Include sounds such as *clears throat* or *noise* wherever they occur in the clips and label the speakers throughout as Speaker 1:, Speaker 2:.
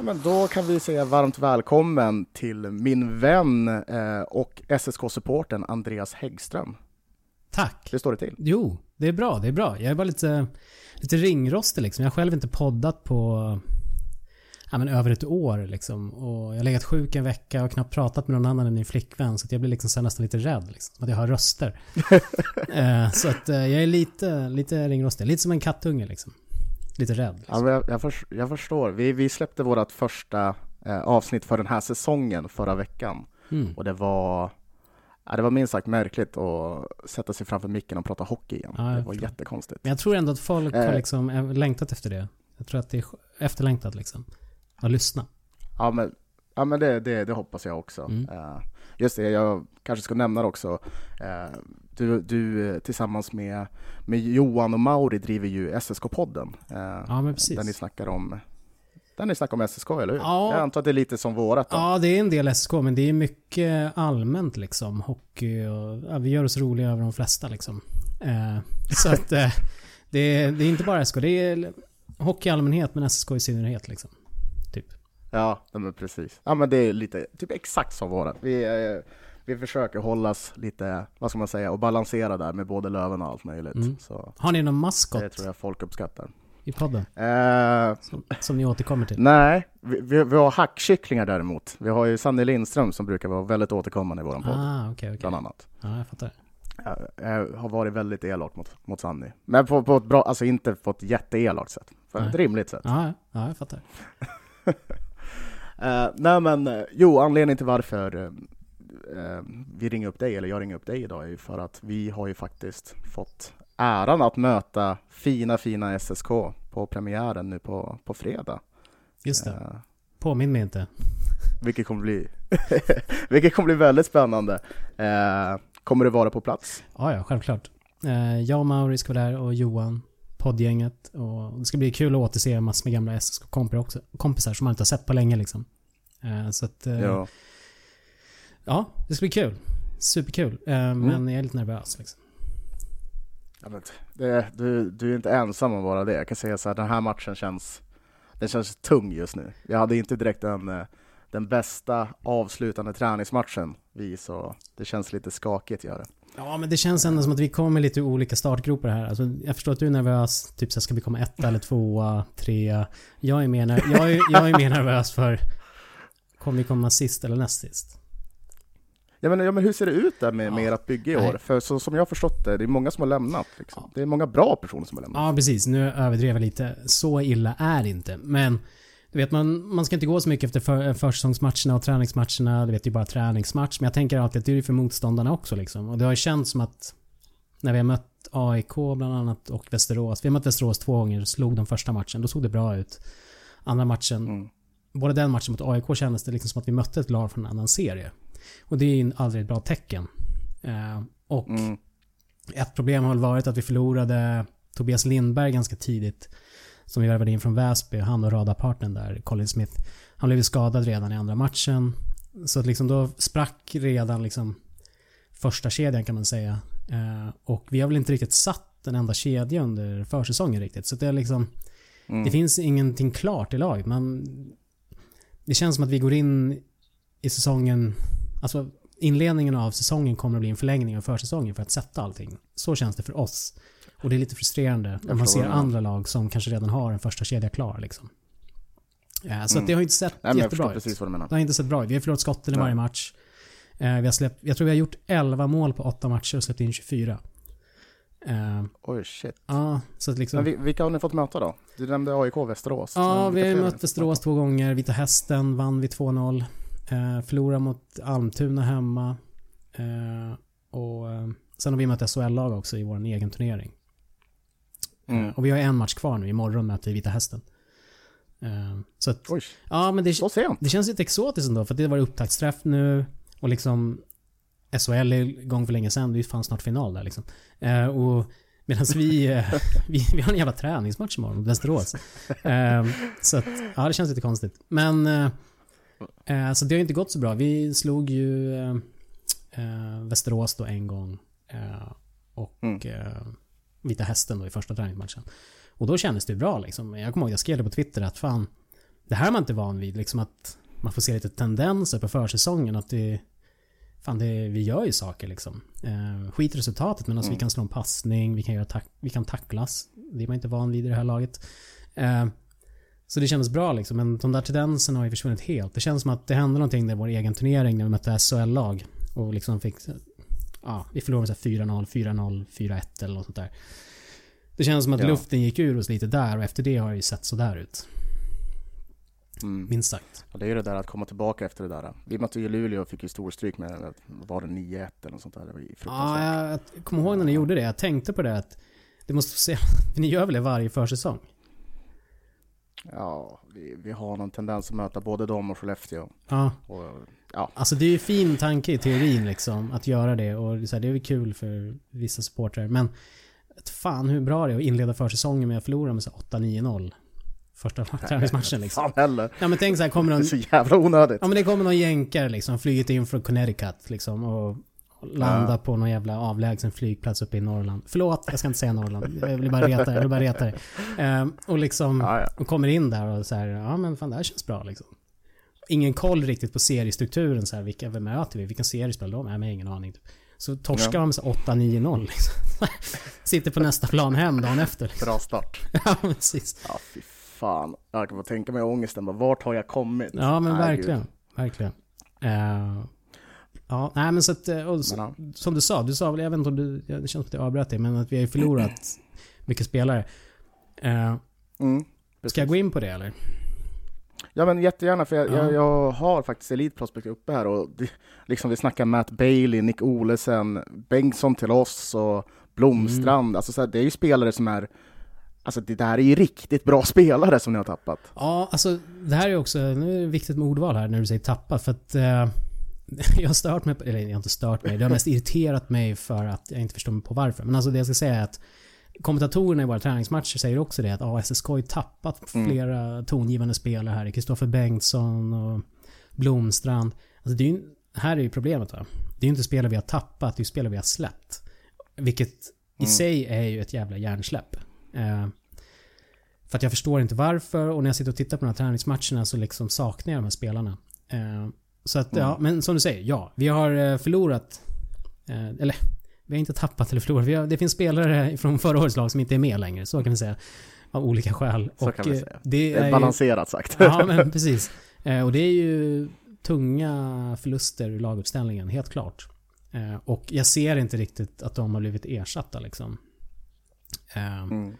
Speaker 1: Men då kan vi säga varmt välkommen till min vän eh, och SSK-supporten Andreas Häggström.
Speaker 2: Tack.
Speaker 1: Hur står det till?
Speaker 2: Jo, det är bra. Det är bra. Jag är bara lite, lite ringrostig liksom. Jag har själv inte poddat på ja, men över ett år liksom. Och jag har legat sjuk en vecka och knappt pratat med någon annan än min flickvän. Så jag blir liksom så nästan lite rädd. Liksom, som att jag har röster. *laughs* eh, så att eh, jag är lite, lite ringrostig. Lite som en kattunge liksom. Lite rädd. Liksom.
Speaker 1: Ja, jag, jag, för, jag förstår. Vi, vi släppte vårt första eh, avsnitt för den här säsongen förra veckan.
Speaker 2: Mm.
Speaker 1: Och det var, ja, det var minst sagt märkligt att sätta sig framför micken och prata hockey igen.
Speaker 2: Ja,
Speaker 1: det var jättekonstigt.
Speaker 2: Men jag tror ändå att folk har
Speaker 1: Eh.
Speaker 2: liksom längtat efter det. Jag tror att det är efterlängtat liksom. Att lyssna.
Speaker 1: Ja, men, ja, men det, det, det hoppas jag också.
Speaker 2: Mm.
Speaker 1: Eh, just det, jag kanske ska nämna det också. Eh, du, du eh, tillsammans med, med Johan och Mauri driver ju SSK-podden. eh,
Speaker 2: Ja, men precis.
Speaker 1: Där ni snackar om där ni snackar om SSK, eller hur?
Speaker 2: Ja.
Speaker 1: Jag antar att det är lite som vårat då.
Speaker 2: Ja, det är en del SK, men det är mycket allmänt liksom. Hockey och... Ja, vi gör oss roliga över de flesta liksom. Eh, så att eh, det, är, det är inte bara SK. Det är hockey i allmänhet, men SK i synnerhet liksom.
Speaker 1: Ja, men precis. Ja, men det är lite, typ exakt som vårat. Vi, eh, vi försöker hållas lite, vad ska man säga, och balansera där med både Löven och allt möjligt.
Speaker 2: Mm.
Speaker 1: Så
Speaker 2: Har ni någon
Speaker 1: det
Speaker 2: maskot
Speaker 1: tror jag folk uppskattar.
Speaker 2: i podden?
Speaker 1: Eh,
Speaker 2: Som, som ni återkommer till?
Speaker 1: nej, vi, vi, vi har hackkycklingar däremot. Vi har ju Sanny Lindström som brukar vara väldigt återkommande i våran podd,
Speaker 2: Ah, okej, okej.
Speaker 1: bland annat.
Speaker 2: Ja, jag fattar.
Speaker 1: Jag, har varit väldigt elak mot, mot Sanny. Men på, på ett bra, alltså inte på ett jätteelakt sätt. På ett rimligt sätt.
Speaker 2: Ja, ja, jag fattar. *laughs*
Speaker 1: Eh, nej men, eh, jo, anledningen till varför eh, vi ringer upp dig, eller jag ringer upp dig idag, är ju för att vi har ju faktiskt fått äran att möta fina, fina SSK på premiären nu på, på fredag.
Speaker 2: Just det.
Speaker 1: Eh,
Speaker 2: Påminn mig inte.
Speaker 1: vilket kommer bli, *laughs* vilket kommer bli väldigt spännande. Eh, kommer du vara på plats?
Speaker 2: Ja, ja, självklart. Jag och Mauri ska vara där och Johan, poddgänget. Och det ska bli kul att återse massor med gamla SSK-kompisar. Kompisar som man inte har sett på länge liksom. Eh, så att, eh, ja.
Speaker 1: Ja.
Speaker 2: det ska bli kul. Superkul. Eh, Men jag är lite nervös liksom.
Speaker 1: Det, du, du är inte ensam om att vara det. Jag kan säga så här, den här matchen känns, den känns tung just nu. Jag hade inte direkt den, den bästa avslutande träningsmatchen vi, så det känns lite skakigt gör det.
Speaker 2: Ja, men det känns ändå som att vi kommer lite ur olika startgropar här. Alltså, jag förstår att du är nervös. Typ så här, ska vi komma etta eller tvåa, trea? Jag är mer, jag är, jag är mer nervös för Kommer vi komma sist eller näst sist?
Speaker 1: Ja men, ja, men hur ser det ut där med, med
Speaker 2: Ja.
Speaker 1: ert bygge i
Speaker 2: Nej.
Speaker 1: år? För så, som jag har förstått det, det är många som har lämnat. Liksom. Det är många bra personer som har lämnat.
Speaker 2: Ja, precis. Nu överdrev jag lite. Så illa är det inte. Men du vet, man, man ska inte gå så mycket efter för, försäsongsmatcherna och träningsmatcherna. Du vet, det är bara träningsmatch. Men jag tänker alltid att det är för motståndarna också liksom. Och det har ju känts som att när vi har mött AIK bland annat och Västerås. Vi har mött Västerås två gånger, slog de första matchen. Då såg det bra ut. Andra matchen,
Speaker 1: Mm.
Speaker 2: både den matchen mot AIK kändes det liksom som att vi mötte ett lag från en annan serie. Och det är ju aldrig ett bra tecken. Eh, och
Speaker 1: Mm.
Speaker 2: ett problem har väl varit att vi förlorade Tobias Lindberg ganska tidigt. Som vi värvade in från Väsby. Han och radarpartnern där, Colin Smith. Han blev ju skadad redan i andra matchen. Så att liksom då sprack redan liksom första kedjan kan man säga. Eh, och vi har väl inte riktigt satt en enda kedja under försäsongen riktigt. Så det är liksom...
Speaker 1: Mm.
Speaker 2: Det finns ingenting klart i laget. Man, det känns som att vi går in i säsongen... Alltså inledningen av säsongen kommer att bli en förlängning av försäsongen för att sätta allting. Så känns det för oss. Och det är lite frustrerande när man ser
Speaker 1: det.
Speaker 2: andra lag som kanske redan har en första kedja klar liksom. Eh, Så
Speaker 1: Mm.
Speaker 2: det har inte sett
Speaker 1: Nej,
Speaker 2: jättebra ut.
Speaker 1: precis vad du menar.
Speaker 2: Det har inte sett bra ut. Vi har förlorat skotten i varje match. Eh, Vi har släppt, jag tror vi har gjort 11 mål på 8 matcher och släppt in 24. Eh,
Speaker 1: Oj, shit.
Speaker 2: Ja, så att liksom...
Speaker 1: Men vi- vilka har ni fått möta då? Du nämnde AIK Västerås.
Speaker 2: Ja, vi har mött Västerås två gånger. Vita Hästen vann vi 2-0. Eh, förlorade mot Almtuna hemma. Eh, och eh, sen har vi mött SHL-lag också i vår egen turnering.
Speaker 1: Mm.
Speaker 2: Och vi har en match kvar nu. Imorgon möter vi Vita Hästen. Eh, så att,
Speaker 1: Oj,
Speaker 2: ja men det, det känns lite exotiskt ändå. För det var upptaktsträff nu. Och liksom SHL är igång för länge sedan. Det är ju fan snart final där liksom. Eh, och medan vi, eh, *laughs* vi, vi har en jävla träningsmatch imorgon mot Västerås. Eh, så att, ja det känns lite konstigt. Men, eh, så det har inte gått så bra. Vi slog ju eh, eh, Västerås då en gång. Eh, och
Speaker 1: Mm.
Speaker 2: eh, Vita Hästen då i första träningsmatchen. Och då kändes det bra liksom. Jag kommer ihåg, jag skrev det på Twitter att fan, det här är man inte van vid. Liksom att man får se lite tendenser på försäsongen. Att det, fan det, vi gör ju saker liksom. Eh, skit resultatet men alltså
Speaker 1: Mm.
Speaker 2: vi kan slå en passning, vi kan, göra vi kan tacklas. Det är man inte van vid i det här laget. Eh, så det kändes bra liksom. Men de där tendenserna har ju försvunnit helt. Det känns som att det hände någonting i vår egen turnering när vi mötte SHL-lag. Och liksom fick, ja, vi förlorade med så här 4-0, 4-0, 4-1 eller något sånt där. Det känns som att
Speaker 1: Ja.
Speaker 2: luften gick ur oss lite där och efter det har det ju sett sådär ut.
Speaker 1: Mm.
Speaker 2: Minst sagt.
Speaker 1: Och det är ju det där att komma tillbaka efter det där. Vi mötte ju Luleå och fick ju storstryk med, var det 9-1 eller något sånt där? Det var ju
Speaker 2: Ja,
Speaker 1: fruktansvärt.
Speaker 2: jag kommer ihåg när ni gjorde det. Jag tänkte på det att det måste se, *laughs* ni gör väl det varje försäsong?
Speaker 1: Ja, vi, vi har någon tendens att möta både dem och Skellefteå.
Speaker 2: Ja.
Speaker 1: Och, ja,
Speaker 2: Alltså det är ju fin tanke i teorin liksom att göra det och det är väl kul för vissa supportrar men fan hur bra det är att inleda försäsongen med att förlora med så här 8-9-0 första *laughs* träningsmatchen liksom.
Speaker 1: fan heller.
Speaker 2: Ja men tänk så här, kommer
Speaker 1: Det är
Speaker 2: någon,
Speaker 1: så jävla onödigt.
Speaker 2: ja men det kommer någon jänkare liksom, flugit in från Connecticut liksom och landa
Speaker 1: Ja.
Speaker 2: på någon jävla avlägsen flygplats uppe i Norrland. Förlåt, jag ska inte säga Norrland. Jag vill bara reta, jag vill bara reta det. Ehm, och liksom,
Speaker 1: Ja, ja.
Speaker 2: och kommer in där och så här, ja men fan det här känns bra liksom. Ingen koll riktigt på seriestrukturen så här, vilka, vem möter vi? Vilken serie spelar de? Nej men ingen aning. Typ. Så torskar de så 8-9-0 liksom. *laughs* Sitter på nästa plan hem dagen efter liksom.
Speaker 1: Bra start. *laughs*
Speaker 2: Ja precis.
Speaker 1: Ja, fy fan. Jag kan bara tänka mig ångesten. Vart har jag kommit?
Speaker 2: Ja men
Speaker 1: Nej,
Speaker 2: verkligen.
Speaker 1: gud.
Speaker 2: Verkligen. Eh, ja, nej men så att, eh, och,
Speaker 1: Men, ja.
Speaker 2: som du sa, du sa väl, jag vet inte om du, det känns som att jag avbröt dig, men att vi har ju förlorat *clears throat* mycket spelare. Eh,
Speaker 1: Mm.
Speaker 2: ska jag gå in på det eller?
Speaker 1: Ja men jättegärna, för jag,
Speaker 2: Ja.
Speaker 1: jag, jag har faktiskt Elite Prospect uppe här och det, liksom vi snackar Matt Bailey, Nick Olesen, Bengtsson till oss och Blomstrand.
Speaker 2: Mm.
Speaker 1: Alltså så här, det är ju spelare som är Alltså det där är ju riktigt bra *laughs* spelare som ni har tappat.
Speaker 2: Ja, alltså det här är också, nu är det viktigt med ordval här när du säger tappat för att eh, *laughs* jag har stört mig, eller jag har inte stört mig, det har mest irriterat mig för att jag inte förstår mig på varför. Men alltså det jag ska säga är att kommentatorerna i våra träningsmatcher säger också det att ah, SSK har tappat
Speaker 1: Mm.
Speaker 2: flera tongivande spelare här. Kristoffer Bengtsson och Blomstrand. Alltså det är ju, här är ju problemet va. Det är ju inte spelare vi har tappat, det är ju spelare vi har släppt. Vilket i
Speaker 1: Mm.
Speaker 2: sig är ju ett jävla hjärnsläpp. Eh, för att jag förstår inte varför och när jag sitter och tittar på de här träningsmatcherna så liksom saknar jag de här spelarna. Eh, så att, ja,
Speaker 1: Mm.
Speaker 2: men som du säger, ja. Vi har eh, förlorat, eh, eller vi har inte tappat eller förlorat. Har, det finns spelare från förra årets lag som inte är med längre, så kan vi säga. Av olika skäl.
Speaker 1: Så
Speaker 2: och
Speaker 1: kan vi
Speaker 2: eh,
Speaker 1: säga.
Speaker 2: det
Speaker 1: Det
Speaker 2: är
Speaker 1: är
Speaker 2: ju,
Speaker 1: balanserat sagt.
Speaker 2: Ja, men precis. Och det är ju tunga förluster ur laguppställningen, helt klart. Och jag ser inte riktigt att de har blivit ersatta liksom.
Speaker 1: Mm.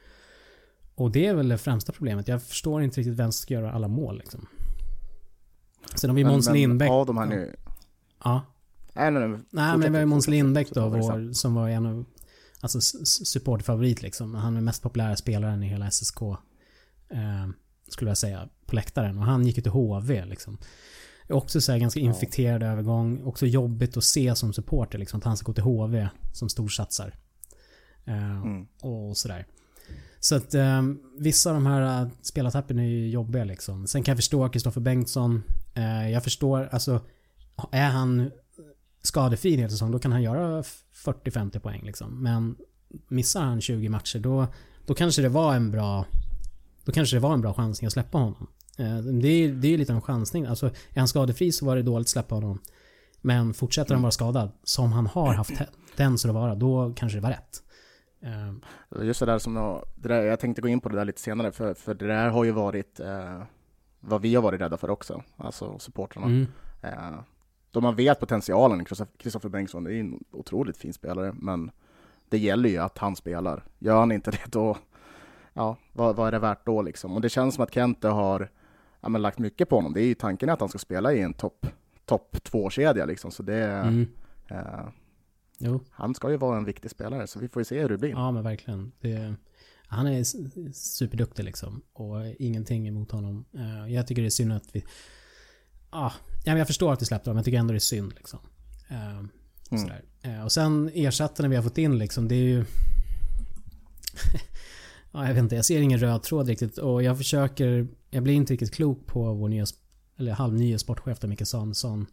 Speaker 2: och det är väl det främsta problemet. Jag förstår inte riktigt vem som ska göra alla mål liksom. Sen har vi Måns Lindbäck.
Speaker 1: Av de här nu.
Speaker 2: Ja.
Speaker 1: Nej, nej, nej.
Speaker 2: Nej men vi har ju Måns. Lindbäck då,
Speaker 1: det
Speaker 2: vår, som var en av, alltså s- s- supporterfavorit liksom. Han är mest populära spelaren i hela SSK. Eh, skulle jag säga, på läktaren. Och han gick ju till HV liksom. Också så här ganska
Speaker 1: Ja.
Speaker 2: infekterad övergång. Också jobbigt att se som supporter liksom. Att han ska gå till HV som storsatsar. Eh,
Speaker 1: Mm.
Speaker 2: och sådär. Så att eh, vissa av de här uh, spelartappen är ju jobbiga liksom. Sen kan jag förstå Kristoffer Bengtsson. Eh, jag förstår, alltså är han skadefri en säsong då kan han göra 40-50 poäng liksom. Men missar han 20 matcher då, då kanske det var en bra då kanske det var en bra chansning att släppa honom. Eh, det är ju det är lite en chansning. Alltså är han skadefri så var det dåligt att släppa honom. Men fortsätter han vara skadad, som han har haft tendens att vara, då kanske det var rätt. Eh,
Speaker 1: Just det där som jag, det där, jag tänkte gå in på det där lite senare, för, för det där har ju varit eh, vad vi har varit rädda för också, alltså supportrarna.
Speaker 2: mm.
Speaker 1: Eh, då man vet potentialen Kristoffer Bengtsson, är en otroligt fin spelare, men det gäller ju att han spelar. Gör han inte *laughs* det då, ja, vad, vad är det värt då liksom? Och det känns som att Kente har ja, men lagt mycket på honom. Det är ju tanken att han ska spela i en topp top två-kedja liksom, så det,
Speaker 2: Mm.
Speaker 1: eh, han ska ju vara en viktig spelare, så vi får ju se hur det blir.
Speaker 2: Ja men verkligen. Det, han är superduktig liksom. Och ingenting emot honom. Eh, Jag tycker det är synd att vi... Ah, ja, jag förstår att vi släppte dem, men jag tycker ändå det är synd liksom. Eh,
Speaker 1: Mm.
Speaker 2: Eh, Och sen ersättarna vi har fått in liksom, det är ju... *laughs* ja, jag vet inte, jag ser ingen röd tråd riktigt. Och jag försöker... Jag blir inte riktigt klok på vår nya... Eller halvnya sportchef där, Micke Samuelsson.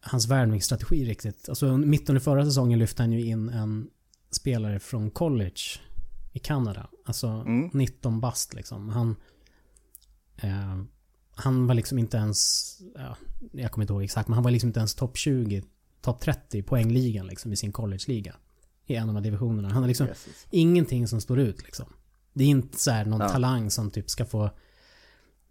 Speaker 2: Hans värvningsstrategi riktigt. Alltså mitt under förra säsongen lyfte han ju in en spelare från college i Kanada. Alltså
Speaker 1: Mm.
Speaker 2: 19 bast liksom. Han, eh, han var liksom inte ens, ja, jag kommer inte ihåg exakt, men han var liksom inte ens topp 20, topp 30 i poängligan liksom i sin college-liga. I en av de divisionerna. Han har liksom
Speaker 1: Jesus.
Speaker 2: ingenting som står ut liksom. Det är inte så här någon
Speaker 1: Ja.
Speaker 2: talang som typ ska få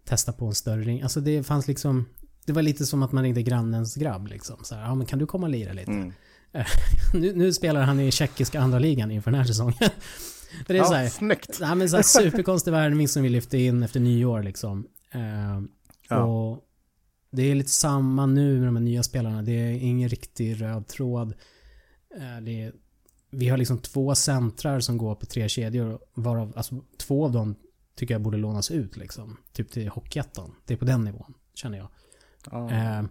Speaker 2: testa på en större ring. Alltså det fanns liksom, det var lite som att man ringde grannens grabb liksom. Så här, ja men kan du komma och lira lite?
Speaker 1: Mm. *laughs*
Speaker 2: Nu, nu spelar han i tjeckiska andra ligan inför den här säsongen. Det är
Speaker 1: Ja,
Speaker 2: så här,
Speaker 1: snyggt!
Speaker 2: nej, men så här *laughs* superkonstig värvning som vi lyfte in efter nyår liksom. Eh,
Speaker 1: Ja.
Speaker 2: Och det är lite samma nu med de här nya spelarna. Det är ingen riktig röd tråd. Eh, det är, vi har liksom två centrar som går på tre kedjor. Varav, alltså två av dem tycker jag borde lånas ut liksom. Typ till Hockeyettan. Det är på den nivån, känner jag.
Speaker 1: Ja.
Speaker 2: Eh,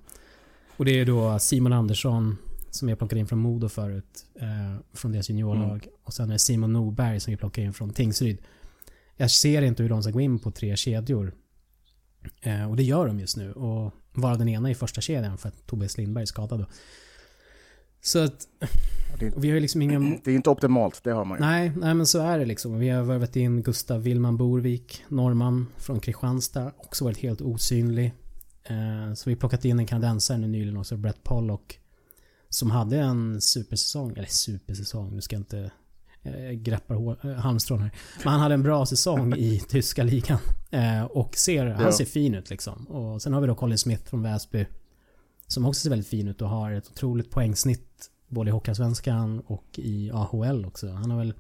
Speaker 2: och det är då Simon Andersson som jag plockade in från Modo förut. Eh, från deras juniorlag. Och sen är det Simon Norberg som vi plockade in från Tingsryd. Jag ser inte hur de ska gå in på tre kedjor. Eh, och det gör de just nu. Och vara den ena i första kedjan för att Tobias Lindberg är skadad då. Så att
Speaker 1: Det,
Speaker 2: vi har ju liksom inga... *clears throat*
Speaker 1: det är inte optimalt, det har man ju.
Speaker 2: Nej, nej men så är det liksom. Vi har värvat in Gustav Willman Borvik, norrman från Kristianstad. Också varit helt osynlig. Eh, så vi har plockat in en kanadensare nu nyligen också, Brett Pollock. Som hade en supersäsong, eller supersäsong, nu ska jag inte eh, greppa hår- eh, halmstrån här. Men han hade en bra säsong i *laughs* tyska ligan. Eh, och ser,
Speaker 1: Ja.
Speaker 2: han ser fin ut liksom. Och sen har vi då Colin Smith från Väsby. Som också ser väldigt fin ut och har ett otroligt poängsnitt både i Hockeyallsvenskan och i AHL också. Han har väl...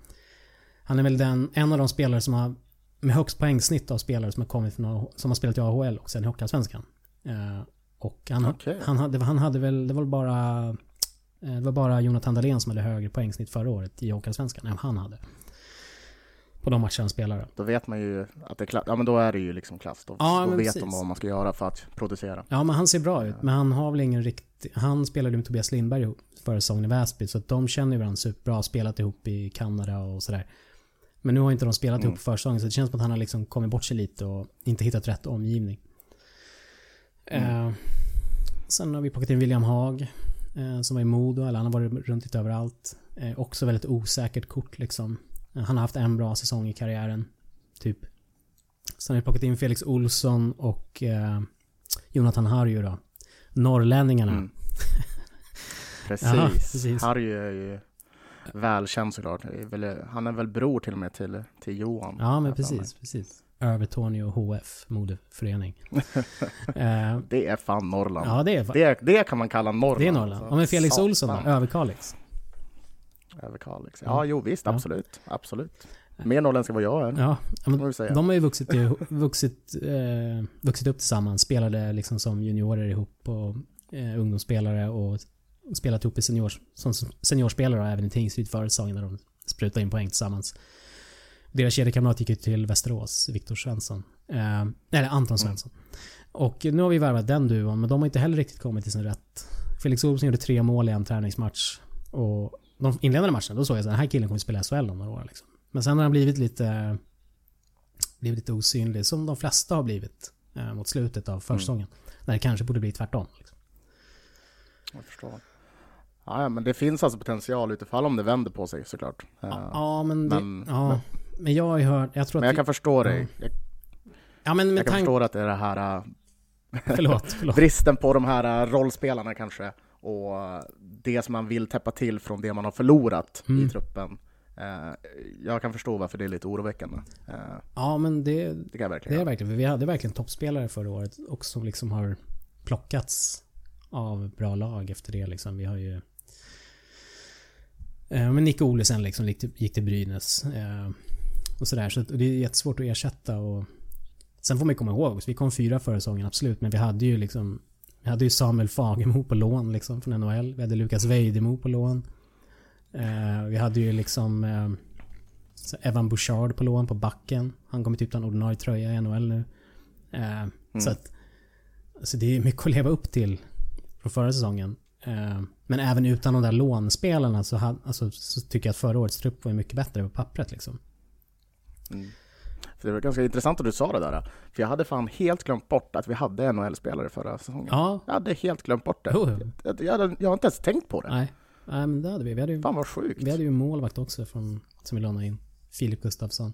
Speaker 2: Han är väl den, en av de spelare som har med högst poängsnitt av spelare som har kommit från, som har spelat i AHL och sen i Hockeyallsvenskan. Eh, och han,
Speaker 1: Okej.
Speaker 2: han, hade, han hade väl, det var bara... eh, Det var bara Jonathan Dahlén som hade högre poängsnitt förra året i Hockeyallsvenskan än han hade. På de matcher han spelade.
Speaker 1: Då vet man ju att det är klass. Ja men då är det ju liksom klass. Då,
Speaker 2: Ja,
Speaker 1: då vet
Speaker 2: precis.
Speaker 1: de vad man ska göra för att producera.
Speaker 2: Ja, men han ser bra ut. Men han har väl ingen riktig... Han spelade med Tobias Lindberg förra säsongen i Väsby. Så att de känner ju varandra superbra. Spelat ihop i Kanada och sådär. Men nu har inte de spelat
Speaker 1: Mm.
Speaker 2: ihop på försäsongen. Så det känns som att han har liksom kommit bort sig lite och inte hittat rätt omgivning.
Speaker 1: Mm.
Speaker 2: Eh, sen har vi plockat in William Haag. Eh, som var i Modo. Eller han har varit runt lite överallt. Eh, också väldigt osäkert kort liksom. Eh, han har haft en bra säsong i karriären. Typ. Sen har vi plockat in Felix Olsson och eh, Jonathan Harju då. Norrlänningarna.
Speaker 1: Mm. *laughs* Precis.
Speaker 2: Jaha, precis.
Speaker 1: Harry är ju välkänd såklart. Han är väl bror till och med till, till Johan.
Speaker 2: Ja, men precis, precis. Övertorneå HF, modeförening. *laughs* eh,
Speaker 1: Det är fan Norrland.
Speaker 2: ja, det är,
Speaker 1: Det, det kan man kalla Norrland.
Speaker 2: det är Norrland.
Speaker 1: alltså.
Speaker 2: Ja, men Felix
Speaker 1: Satan.
Speaker 2: Olsson då? Överkalix.
Speaker 1: Över Kalix.
Speaker 2: Ja.
Speaker 1: Jo visst,
Speaker 2: Ja.
Speaker 1: absolut. Absolut. Mer norrländska än vad jag är.
Speaker 2: Ja, men de har ju vuxit, vuxit, eh, vuxit upp tillsammans. Spelade liksom som juniorer ihop och eh, ungdomsspelare och spelat ihop i senior, som seniorspelare och även i Tingsryd förra säsongen när de sprutade in poäng tillsammans. Deras kedjekamrat gick ju till Västerås, Viktor Svensson. Eh, eller Anton Svensson. Och nu har vi värvat den duon, men de har inte heller riktigt kommit till sin rätt. Felix Olsson gjorde tre mål i en träningsmatch. Och de inledande matcherna, då såg jag att den här killen kommer spela i SHL om några år. Liksom. Men sen har han blivit lite, blivit lite osynlig, som de flesta har blivit eh, mot slutet av försäsongen. När det kanske borde bli tvärtom. Liksom.
Speaker 1: Jag förstår. Ja, ja, men det finns alltså potential utifall om det vänder på sig såklart. Eh,
Speaker 2: Ja, men, det,
Speaker 1: men-
Speaker 2: ja, men jag har ju hört, jag tror
Speaker 1: men jag
Speaker 2: att...
Speaker 1: kan förstå dig. Jag,
Speaker 2: ja, men med
Speaker 1: jag kan förstå att det är det här eh, *laughs*
Speaker 2: Förlåt, förlåt.
Speaker 1: bristen på de här eh, rollspelarna kanske och det som man vill täppa till från det man har förlorat
Speaker 2: Mm.
Speaker 1: i truppen. Eh, Jag kan förstå varför det är lite oroväckande. Eh,
Speaker 2: Ja, men det,
Speaker 1: Det kan jag
Speaker 2: det
Speaker 1: verkligen.
Speaker 2: är verkligen, vi hade verkligen toppspelare förra året och som liksom har plockats av bra lag efter det liksom. Vi har ju... Eh, men Nick Olesen liksom gick till Brynäs. Och sådär. Så det är jättesvårt att ersätta och... Sen får man ju komma ihåg vi kom fyra förra säsongen, absolut. Men vi hade ju liksom... Vi hade ju Samuel Fagemo på lån liksom från NHL. Vi hade Lukas Vejdemo på lån. Eh, vi hade ju liksom... Eh, så Evan Bouchard på lån på backen. Han kommer typ ta en ordinarie tröja i NHL nu. Eh, Så att... Alltså det är mycket att leva upp till från förra säsongen. Eh, men även utan de där lånspelarna så, had, alltså, så tycker jag att förra årets trupp var mycket bättre på pappret liksom.
Speaker 1: Mm. För det var ganska intressant att du sa det där. För jag hade fan helt glömt bort att vi hade NHL-spelare förra säsongen.
Speaker 2: Ja,
Speaker 1: Jag hade helt glömt bort det. Jag, jag, hade, jag har inte ens tänkt på det.
Speaker 2: nej. Nej men det hade vi. Vi hade ju,
Speaker 1: Fan vad sjukt.
Speaker 2: vi hade ju målvakt också från, som vi lånade in. Filip Gustafsson.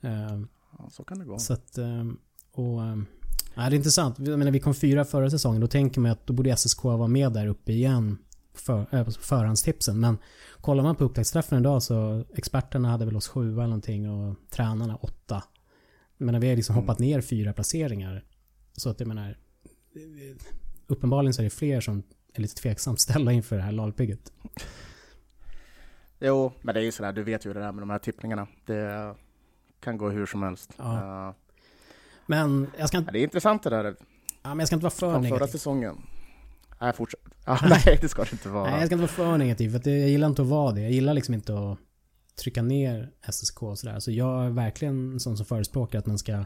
Speaker 2: Eh,
Speaker 1: Ja, så kan det gå.
Speaker 2: Så att, ehm, och... ehm, Ja, det är intressant. Jag menar, vi kom fyra förra säsongen. Då tänker man att då borde SSK vara med där uppe igen för, äh, förhandstipsen. Men kollar man på upptäcktsträffen idag så experterna hade väl oss sjua eller någonting och tränarna åtta. Menar, vi har liksom
Speaker 1: Mm.
Speaker 2: hoppat ner fyra placeringar. Så att jag menar, uppenbarligen så är det fler som är lite tveksamt ställda inför det här lagbygget.
Speaker 1: Jo, men det är ju sådär, du vet ju det där med de här tippningarna. Det kan gå hur som helst.
Speaker 2: Ja.
Speaker 1: Eh,
Speaker 2: Men jag ska inte,
Speaker 1: det är intressant det där
Speaker 2: ja, men jag ska inte vara för
Speaker 1: från förra
Speaker 2: negativ.
Speaker 1: säsongen. Nej, fortsätt. *laughs* Ja, nej, det ska det inte vara.
Speaker 2: Nej, jag ska inte vara för negativ. För jag gillar inte att vara det. Jag gillar liksom inte att trycka ner SSK och sådär. Så jag är verkligen en sån som förespråkar att man ska...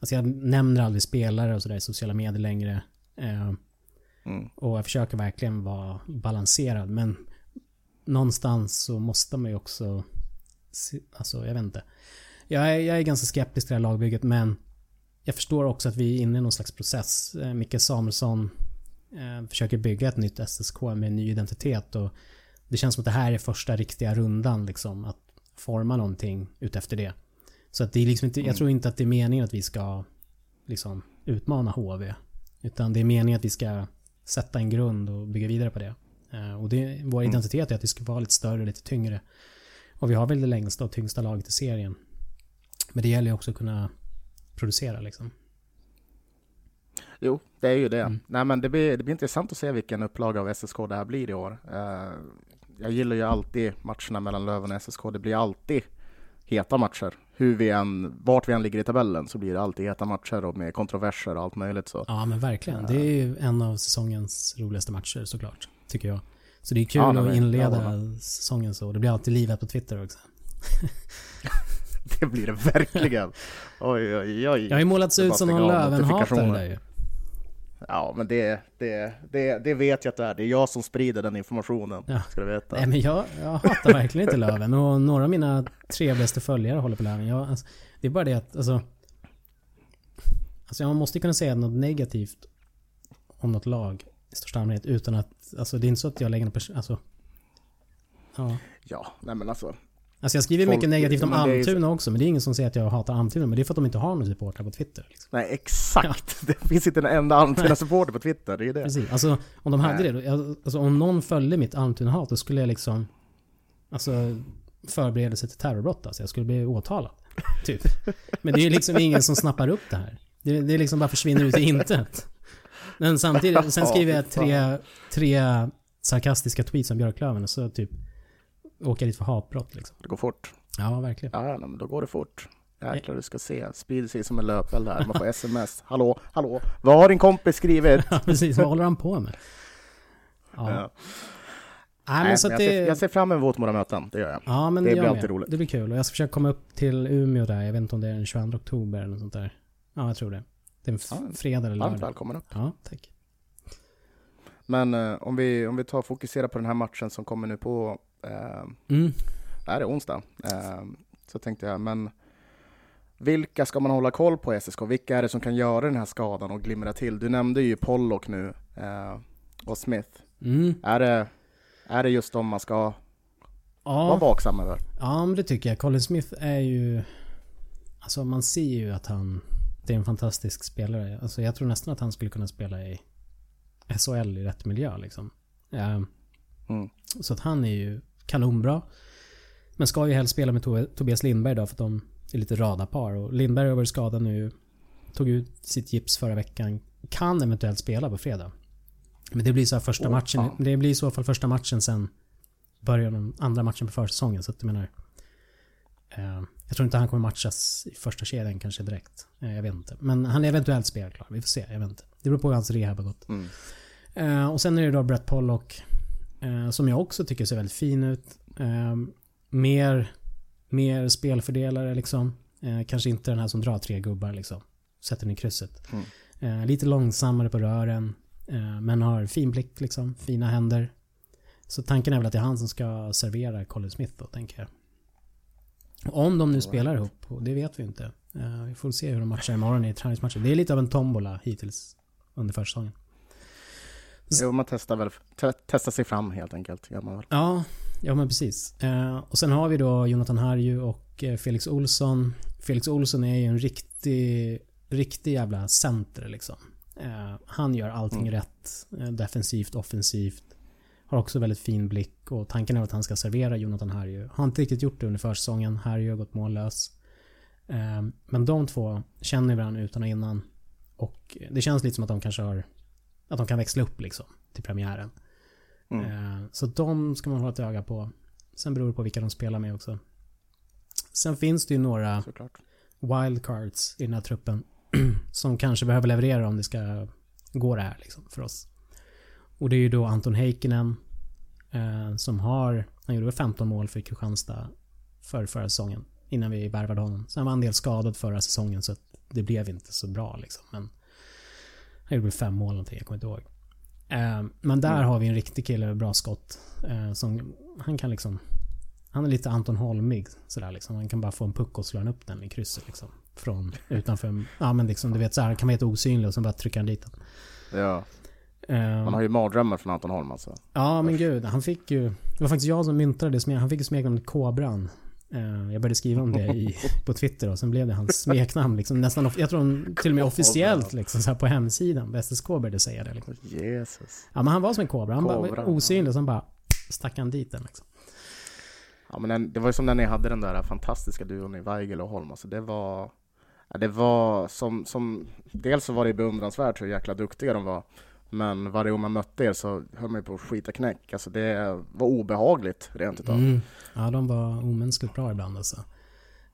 Speaker 2: Alltså jag nämner aldrig spelare och sådär i sociala medier längre. Eh,
Speaker 1: Mm.
Speaker 2: och jag försöker verkligen vara balanserad. Men någonstans så måste man ju också... se- Alltså, jag vet inte. Jag är, jag är ganska skeptisk till det här lagbygget men jag förstår också att vi är inne i någon slags process. Eh, Micke Samuelsson eh, försöker bygga ett nytt SSK med en ny identitet och det känns som att det här är första riktiga rundan liksom. Att forma någonting utefter det. Så att det är liksom inte, jag
Speaker 1: Mm.
Speaker 2: tror inte att det är meningen att vi ska liksom utmana HV. Utan det är meningen att vi ska sätta en grund och bygga vidare på det. Eh, Och det, vår
Speaker 1: Mm.
Speaker 2: identitet är att vi ska vara lite större, lite tyngre. Och vi har väl det längsta och tyngsta laget i serien. Men det gäller ju också att kunna producera liksom.
Speaker 1: Jo, det är ju det.
Speaker 2: Mm.
Speaker 1: Nej, men det blir, det blir intressant att se vilken upplaga av SSK det här blir i år. Eh, jag gillar ju alltid matcherna mellan Löven och SSK. Det blir alltid heta matcher. Hur vi än, vart vi än ligger i tabellen så blir det alltid heta matcher och med kontroverser och allt möjligt. Så.
Speaker 2: Ja men verkligen. Det är ju en av säsongens roligaste matcher såklart. Tycker jag. Så det är kul
Speaker 1: Ja, nej,
Speaker 2: att inleda
Speaker 1: ja,
Speaker 2: säsongen så. Det blir alltid livet på Twitter också. *laughs*
Speaker 1: Det blir det verkligen. *laughs* Oj, oj, oj.
Speaker 2: Jag har ju målats
Speaker 1: Det
Speaker 2: ut som någon Lövenhatare där ju.
Speaker 1: Ja, men det, det, det, det vet jag att det är. Det är jag som sprider den informationen.
Speaker 2: Ja.
Speaker 1: Ska du veta.
Speaker 2: Nej men jag, jag hatar verkligen inte Löven och några av mina trevligaste följare håller på Löven. Jag, alltså, det är bara det att alltså... Alltså man måste kunna säga något negativt om något lag i största allmänhet utan att... Alltså det är inte så att jag lägger något Alltså... Ja.
Speaker 1: Ja, nej men alltså.
Speaker 2: Alltså jag skriver
Speaker 1: Folk-
Speaker 2: mycket negativt om
Speaker 1: är ju-
Speaker 2: Almtuna också men det är ingen som säger att jag hatar Almtuna men det är för att de inte har några supportrar på Twitter. Liksom.
Speaker 1: Nej, exakt. *laughs* Det finns inte en enda Almtuna-supporter på Twitter. Det är det.
Speaker 2: Precis. Alltså om de hade
Speaker 1: Nej.
Speaker 2: det, då, alltså om någon följde mitt Almtuna-hat då skulle jag liksom... Alltså förberedelse till terrorbrott alltså. Jag skulle bli åtalad. Typ. Men det är ju liksom ingen som snappar upp det här. Det, det liksom bara försvinner ut i intet. Men samtidigt, *laughs* sen skriver jag tre, tre sarkastiska tweets om Björklöven och så typ jag dit för hatbrott liksom.
Speaker 1: Det går fort.
Speaker 2: Ja, verkligen.
Speaker 1: Ja, men då går det fort. Jäklar, du ska se. Sprider sig som en löpeld här. Man får *laughs* sms. Hallå, hallå. Vad har din kompis skrivit? *laughs*
Speaker 2: Ja, precis. Vad håller han på med? Ja.
Speaker 1: Ja.
Speaker 2: Nej, men så
Speaker 1: men jag,
Speaker 2: det...
Speaker 1: ser, jag ser fram emot våra möten. Det gör jag.
Speaker 2: Ja, men
Speaker 1: Det
Speaker 2: det
Speaker 1: blir alltid
Speaker 2: med.
Speaker 1: roligt.
Speaker 2: Det blir kul. Och jag ska försöka komma upp till Umeå där. Jag vet inte om det är den 22 oktober eller något sånt där. Ja, jag tror det. Det är en
Speaker 1: Ja,
Speaker 2: fredag eller
Speaker 1: Varmt
Speaker 2: lördag.
Speaker 1: välkommen upp.
Speaker 2: Ja, tack.
Speaker 1: Men eh, om vi, om vi tar och fokuserar på den här matchen som kommer nu på... Eh,
Speaker 2: Mm.
Speaker 1: det är onsdag. Eh, så tänkte jag, men vilka ska man hålla koll på i SSK? Vilka är det som kan göra den här skadan och glimra till? Du nämnde ju Pollock nu eh, och Smith.
Speaker 2: Mm.
Speaker 1: Är det, är det just de man ska vara
Speaker 2: Ja.
Speaker 1: vaksam över?
Speaker 2: ja, men det tycker jag. Colin Smith är ju... Alltså man ser ju att han... Det är en fantastisk spelare. Alltså jag tror nästan att han skulle kunna spela i SHL i rätt miljö liksom. Eh,
Speaker 1: Mm.
Speaker 2: Så att han är ju kanonbra. Men ska ju helst spela med To- Tobias Lindberg då för att de är lite radarpar. Och Lindberg har varit skadad nu. Tog ut sitt gips förra veckan. Kan eventuellt spela på fredag. Men det blir så här första
Speaker 1: Åh,
Speaker 2: matchen.
Speaker 1: fan.
Speaker 2: Det blir i så fall första matchen sen börjar den andra matchen på försäsongen. Så att jag menar... Eh, jag tror inte han kommer matchas i första kedjan kanske direkt. Eh, jag vet inte. Men han är eventuellt spelklar. Vi får se. Jag vet inte. Det beror på hur hans rehab har gått.
Speaker 1: Mm.
Speaker 2: Eh, och sen är det då Brett Pollock. Eh, som jag också tycker ser väldigt fin ut. Eh, mer, mer spelfördelare liksom. Eh, kanske inte den här som drar tre gubbar liksom. Sätter den i krysset.
Speaker 1: Mm.
Speaker 2: Eh, lite långsammare på rören. Eh, men har fin blick liksom. Fina händer. Så tanken är väl att det är han som ska servera Colin Smith då, tänker jag. Om de nu spelar ihop, och det vet vi inte. Eh, vi får se hur de matchar imorgon i träningsmatcher. Det är lite av en tombola hittills under försäsongen.
Speaker 1: Jo, man testar väl, te testar sig fram helt enkelt, gör man väl.
Speaker 2: Ja, ja men precis. Eh, och sen har vi då Jonathan Harju och eh, Felix Olsson. Felix Olsson är ju en riktig, riktig jävla center liksom. Eh, han gör allting
Speaker 1: Mm.
Speaker 2: rätt. Eh, defensivt, offensivt. Har också väldigt fin blick och tanken är att han ska servera Jonathan Harju. Har inte riktigt gjort det under försäsongen. Harju har gått mållös. Eh, men de två känner varandra utan och innan. Och det känns lite som att de kanske har... Att de kan växla upp liksom till premiären.
Speaker 1: Mm.
Speaker 2: Eh, Så de ska man hålla ett öga på. Sen beror det på vilka de spelar med också. Sen finns det ju några
Speaker 1: Såklart.
Speaker 2: wildcards i den här truppen *clears throat* som kanske behöver leverera om det ska gå det här liksom för oss. Och det är ju då Anton Heikkinen eh, som har, han gjorde väl 15 mål för Kristianstad för förra säsongen innan vi värvade honom. Sen var han del skadad förra säsongen så det blev inte så bra liksom. Men han gjorde väl fem mål någonting, jag kommer inte ihåg. Eh, men där
Speaker 1: Mm.
Speaker 2: har vi en riktig kille med bra skott. Eh, som, han kan liksom... Han är lite Anton Holmig sådär liksom. Han kan bara få en puck och slå upp den i krysset liksom. Från utanför... Ja men liksom du vet såhär, han kan vara helt osynlig och sen bara trycka han dit den.
Speaker 1: Ja,
Speaker 2: Eh,
Speaker 1: man har ju mardrömmar från Anton Holm alltså.
Speaker 2: Ja men gud, han fick ju... Det var faktiskt jag som myntade det smeknamnet. Han fick ju smeknamnet Kobran. Eh, Jag började skriva om det i, *laughs* på Twitter och sen blev det hans smeknamn liksom. Nästan, jag tror till och med officiellt liksom så här på hemsidan SSK började säga det liksom.
Speaker 1: Jesus.
Speaker 2: Ja men han var som en kobra. Han bara
Speaker 1: Kobra,
Speaker 2: var osynlig och sen bara stack han dit den liksom.
Speaker 1: Ja, men den, det var ju som när ni hade den där fantastiska duon i Weigel och Holm. Alltså det var... Ja, det var som, som... Dels så var det beundransvärt hur jäkla duktiga de var. Men varje gång man mötte er så höll man ju på att skita knäck. Alltså det var obehagligt rent utav.
Speaker 2: Mm. Ja de var omänskligt bra ibland alltså.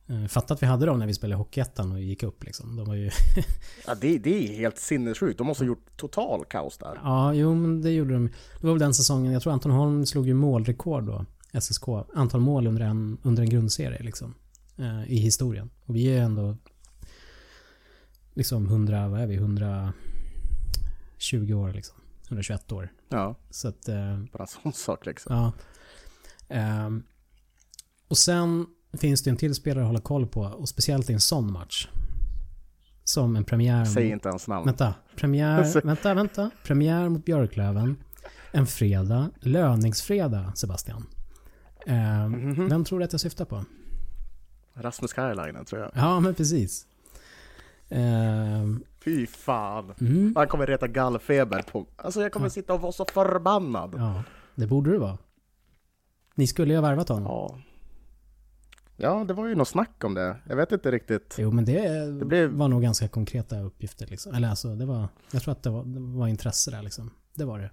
Speaker 2: Eh, Fatta att vi hade dem när vi spelade Hockeyettan och gick upp liksom. De var ju... *laughs*
Speaker 1: Ja, det, det är helt sinnessjukt. De måste ha gjort total kaos där.
Speaker 2: Ja, jo men det gjorde de. Det var väl den säsongen, jag tror Anton Holm slog ju målrekord då. SSK. Antal mål under en, under en grundserie liksom. Eh, I historien. Och vi är ändå liksom 100, vad är vi? 120 år liksom. 121 år.
Speaker 1: Ja,
Speaker 2: Så att, eh,
Speaker 1: bara en sån sak liksom.
Speaker 2: ja. Ehm, och sen finns det en till spelare att hålla koll på. Och speciellt i en sån match. Som en premiär.
Speaker 1: Säg inte ens namn.
Speaker 2: Vänta. Premiär, *laughs* vänta, vänta. Premiär mot Björklöven. En fredag. Löningsfredag, Sebastian. Eh,
Speaker 1: Mhm.
Speaker 2: Vem tror du att jag syftar på?
Speaker 1: Rasmus Kajlainen tror jag.
Speaker 2: Ja, men precis. Eh,
Speaker 1: Fy fan.
Speaker 2: mm,
Speaker 1: Han kommer reta gallfeber på... Alltså jag kommer sitta och vara så förbannad.
Speaker 2: ja, det borde du vara. Ni skulle ju ha värvat honom.
Speaker 1: Ja. Ja, det var ju något snack om det. Jag vet inte riktigt.
Speaker 2: Jo, men det,
Speaker 1: Det blev-
Speaker 2: var nog ganska konkreta uppgifter liksom. Eller alltså, det var... Jag tror att det var, det var intresse där liksom. Det var det.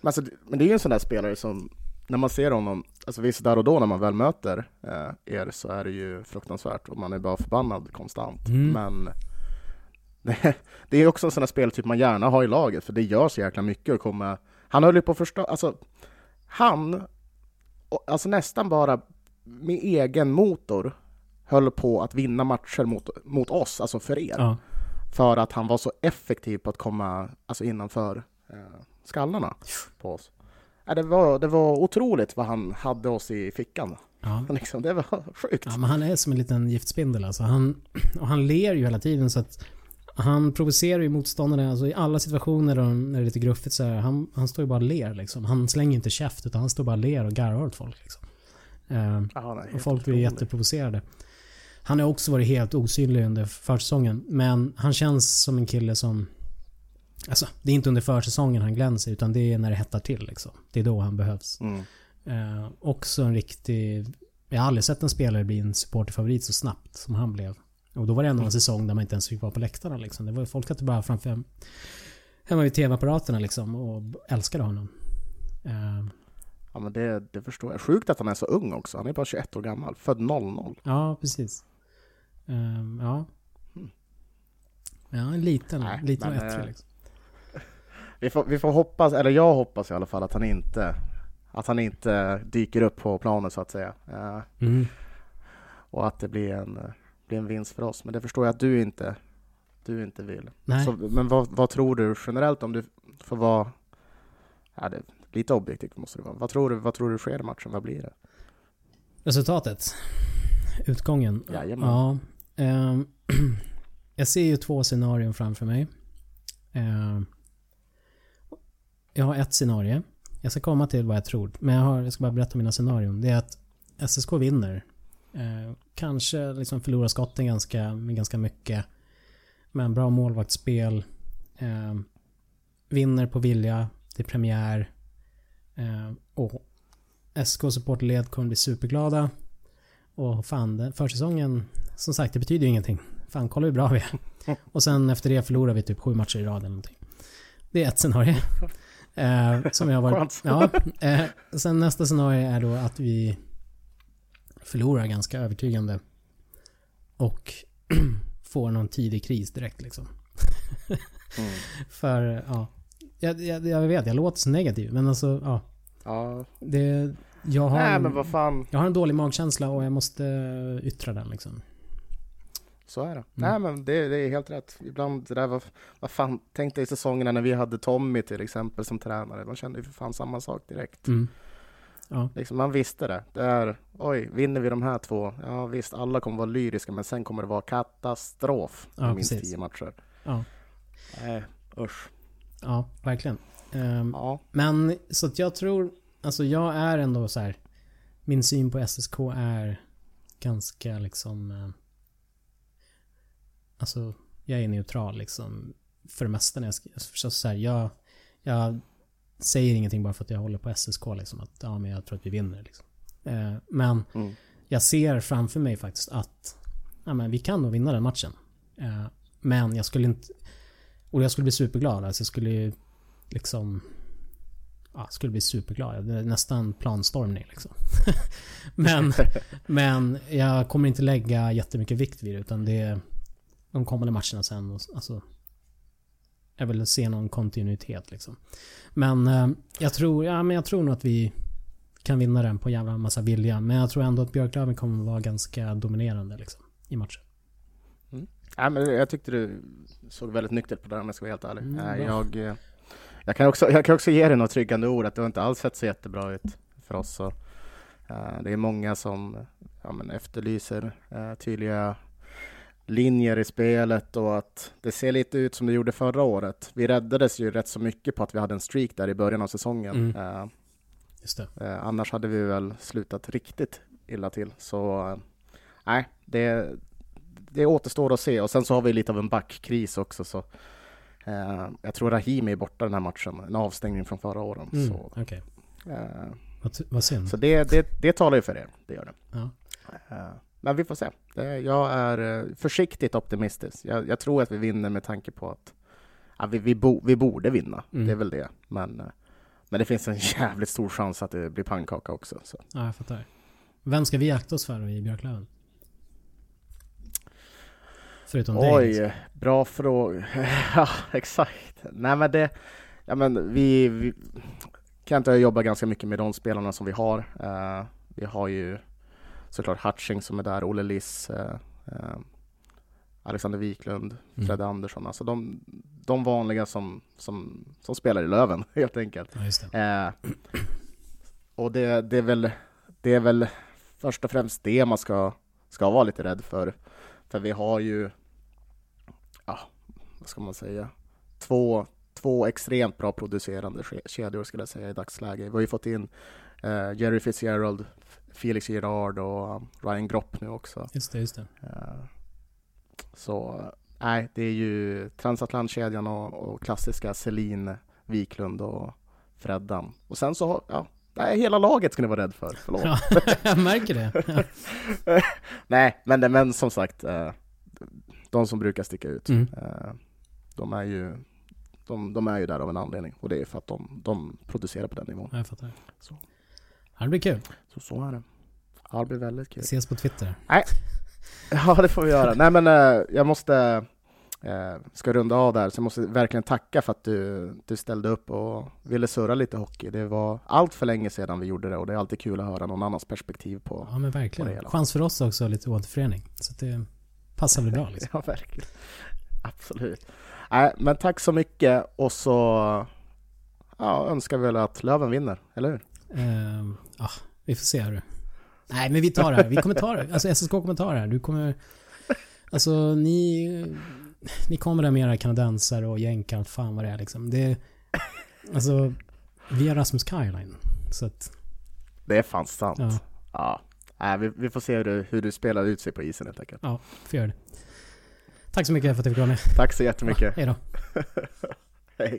Speaker 1: Men, alltså, men det är ju en sån där spelare som, när man ser honom, alltså visst där och då när man väl möter eh, er så är det ju fruktansvärt och man är bara förbannad konstant.
Speaker 2: Mm.
Speaker 1: Men *laughs* det, är också en sån där speltyp man gärna har i laget för det gör så jäkla mycket att komma... Han höll ju på att förstå, alltså han, alltså nästan bara med egen motor höll på att vinna matcher mot, mot oss, alltså för er.
Speaker 2: Ja.
Speaker 1: För att han var så effektiv på att komma alltså innanför eh, skallarna på oss. Ja, det, var, det var otroligt vad han hade oss i fickan.
Speaker 2: ja. *laughs*
Speaker 1: Liksom, det var sjukt.
Speaker 2: Ja, men han är som en liten giftspindel alltså. Han, *clears throat* och han ler ju hela tiden så att han provocerar ju motståndarna alltså i alla situationer när det är lite gruffigt så här, han, han står ju bara och ler liksom. Han slänger inte käft utan han står bara och ler och garvar åt folk liksom. Eh,
Speaker 1: Ja, nej,
Speaker 2: och folk blir jätteprovocerade. Han har också varit helt osynlig under försäsongen. Men han känns som en kille som... Alltså, det är inte under försäsongen han glänser utan det är när det hettar till liksom. Det är då han behövs.
Speaker 1: Mm.
Speaker 2: Eh, också en riktig... Jag har aldrig sett en spelare bli en supporterfavorit så snabbt som han blev. Och då var det ändå en säsong där man inte ens fick vara på läktarna liksom. Det var folk satt bara framför hemma vid tv-apparaterna liksom och älskade honom. Eh,
Speaker 1: Ja, men det, det förstår jag. Sjukt att han är så ung också. Han är bara 21 år gammal. Född 00.
Speaker 2: ja, precis. Eh, ja. Ja, en liten,
Speaker 1: Nej,
Speaker 2: liten och
Speaker 1: men,
Speaker 2: ettrig
Speaker 1: eh,
Speaker 2: liksom. *laughs*
Speaker 1: Vi får, vi får hoppas, eller jag hoppas i alla fall att han inte att han inte dyker upp på planen så att säga. Eh,
Speaker 2: Mm.
Speaker 1: och att det blir en, eh, blir en vinst för oss. Men det förstår jag att du inte, du inte vill.
Speaker 2: Nej.
Speaker 1: Så, men vad, vad tror du generellt om du får vara ja, det, lite objektivt måste det vara. Vad tror du, vad tror du sker i matchen? Vad blir det?
Speaker 2: Resultatet? Utgången?
Speaker 1: Jajamän.
Speaker 2: Ja. ehm, *clears throat* jag ser ju två scenarion framför mig. Ehm, jag har ett scenario. Jag ska komma till vad jag tror. Men jag, har, jag ska bara berätta mina scenarion. Det är att SSK vinner. Eh, kanske liksom förlorar skotten ganska, ganska mycket. Men bra målvaktsspel. Eh, vinner på vilja. Det är premiär. Eh, och SK supporterled kommer bli superglada. Och fan, den försäsongen, som sagt, det betyder ju ingenting. Fan, kolla hur bra vi är. Och sen efter det förlorar vi typ sju matcher i rad eller någonting. Det är ett scenario. Eh, som jag har varit... Ja. Eh, sen nästa scenario är då att vi förlorar ganska övertygande. Och *clears throat* får någon tidig kris direkt liksom. *laughs*
Speaker 1: Mm.
Speaker 2: För, ja. Jag, jag, jag vet, jag låter så negativ. Men alltså, ja.
Speaker 1: Ja.
Speaker 2: Det, jag, har
Speaker 1: Nej
Speaker 2: en,
Speaker 1: men vad fan,
Speaker 2: jag har en dålig magkänsla och jag måste yttra den liksom.
Speaker 1: så är det.
Speaker 2: Mm.
Speaker 1: Nej men det, det är helt rätt. Ibland det där var, vad fan, tänk dig säsongerna när vi hade Tommy till exempel som tränare. Man kände ju för fan samma sak direkt.
Speaker 2: Mm. Ja.
Speaker 1: Liksom, man visste det. Det är, oj, vinner vi de här två? Ja visst, alla kommer vara lyriska, men sen kommer det vara katastrof
Speaker 2: Ja,
Speaker 1: i minst
Speaker 2: precis.
Speaker 1: tio matcher.
Speaker 2: Ja.
Speaker 1: Nej, usch.
Speaker 2: Ja, verkligen. Ehm,
Speaker 1: Ja.
Speaker 2: Men så att jag tror, alltså jag är ändå så här. Min syn på SSK är ganska liksom... eh, Alltså, jag är neutral liksom. För det mesta när jag skriver. Så, så här, jag, jag säger ingenting bara för att jag håller på SSK liksom. Att ja, men jag tror att vi vinner liksom. Eh, men
Speaker 1: Mm.
Speaker 2: jag ser framför mig faktiskt att ja, men vi kan nog vinna den matchen. Eh, men jag skulle inte... Och jag skulle bli superglad. Alltså jag skulle liksom... Ja, skulle bli superglad. Nästan planstormning liksom. *laughs* men, *laughs* men jag kommer inte lägga jättemycket vikt vid det utan det är de kommande matcherna sen. Och, alltså, jag vill se någon kontinuitet liksom. Men eh, jag tror, ja, men jag tror nog att vi kan vinna den på jävla massa vilja. Men jag tror ändå att Björklöven kommer vara ganska dominerande liksom, i matchen.
Speaker 1: Nej, men jag tyckte du såg väldigt nyktert på det om jag ska vara helt ärlig.
Speaker 2: Mm,
Speaker 1: Eh, jag, eh, jag, kan också, jag kan också ge dig något tryggande ord, att det har inte alls sett så jättebra ut för oss. Så, eh, det är många som ja, men efterlyser eh, tydliga linjer i spelet och att det ser lite ut som det gjorde förra året. Vi räddades ju rätt så mycket på att vi hade en streak där i början av säsongen.
Speaker 2: Mm.
Speaker 1: Eh. Eh, annars hade vi väl slutat riktigt illa till. Så eh, nej, det, det återstår att se. Och sen så har vi lite av en backkris också. Så, eh, jag tror Rahimi är borta den här matchen. En avstängning från förra året.
Speaker 2: Mm,
Speaker 1: Så,
Speaker 2: Okej.
Speaker 1: eh,
Speaker 2: Vad, vad synd.
Speaker 1: så det, det, det talar ju för er. Det gör det.
Speaker 2: Ja.
Speaker 1: Men vi får se. Jag är eh, försiktigt optimistisk. Jag, jag tror att vi vinner med tanke på att ja, vi, vi, bo, vi borde vinna.
Speaker 2: Mm.
Speaker 1: Det är väl det. Men, eh, men det finns en *laughs* jävligt stor chans att det blir pannkaka också. Så.
Speaker 2: ja, jag fattar. Vem ska vi akta oss för i Björklöven? Förutom dig.
Speaker 1: Oj,
Speaker 2: liksom.
Speaker 1: bra fråga. *laughs* ja, exakt. Nej men det, ja men vi, vi och jag jobbar ganska mycket med de spelarna som vi har. Eh, vi har ju såklart Hutching som är där, Olle Liss, eh, eh, Alexander Wiklund,
Speaker 2: Mm.
Speaker 1: Fredde Andersson. Alltså de, de vanliga som, som, som spelar i Löven *laughs* helt enkelt.
Speaker 2: Ja, det.
Speaker 1: Eh, och det, det, är väl, det är väl först och främst det man ska, ska vara lite rädd för. För vi har ju, ja, vad ska man säga, två, två extremt bra producerande kedjor skulle jag säga i dagsläget. Vi har ju fått in eh, Jerry Fitzgerald, Felix Gerard och um, Ryan Gropp nu också.
Speaker 2: Just det, just det.
Speaker 1: Eh, så nej, det är ju transatlantkedjan och, och klassiska Selin, Wiklund och Freddan. Och sen så, ja, nej, hela laget ska ni vara rädd för. Förlåt.
Speaker 2: Ja, *laughs* jag märker det. *laughs*
Speaker 1: nej, men, men som sagt, eh, de som brukar sticka ut,
Speaker 2: Mm.
Speaker 1: eh, de, är ju, de, de är ju där av en anledning. Och det är för att de, de producerar på den nivån.
Speaker 2: Ja, jag fattar.
Speaker 1: Så.
Speaker 2: Det blir kul.
Speaker 1: Så så är det. Ja, det blir väldigt kul.
Speaker 2: Ses på Twitter. *laughs*
Speaker 1: Ja, det får vi göra. Nej, men eh, jag måste eh, ska runda av där, så jag måste verkligen tacka för att du, du ställde upp och ville surra lite hockey. Det var allt för länge sedan vi gjorde det och det är alltid kul att höra någon annans perspektiv på.
Speaker 2: Ja, men
Speaker 1: det
Speaker 2: verkligen.
Speaker 1: hela.
Speaker 2: Chans för oss också, lite återförening. Så det passar väl bra liksom. *laughs*
Speaker 1: Ja, verkligen. Absolut. Nej, men tack så mycket och så ja, önskar vi väl att Löven vinner, eller hur?
Speaker 2: Ehm, ja, vi får se hörru. Nej, men vi tar det här. Vi kommer ta det. Alltså SSK kommer ta det här. Du kommer... Alltså ni... Ni kommer där med era kanadensare och jänkar och fan vad det är liksom. Det... Alltså, vi har Rasmus Kajlain. Så att,
Speaker 1: Det är fan sant.
Speaker 2: ja,
Speaker 1: Ja. Nej, vi, vi får se hur du, hur du spelar ut sig på isen helt enkelt.
Speaker 2: ja, får göra det. Tack så mycket för att du fick vara med.
Speaker 1: Tack så jättemycket.
Speaker 2: Hej då. *laughs*
Speaker 1: Hej.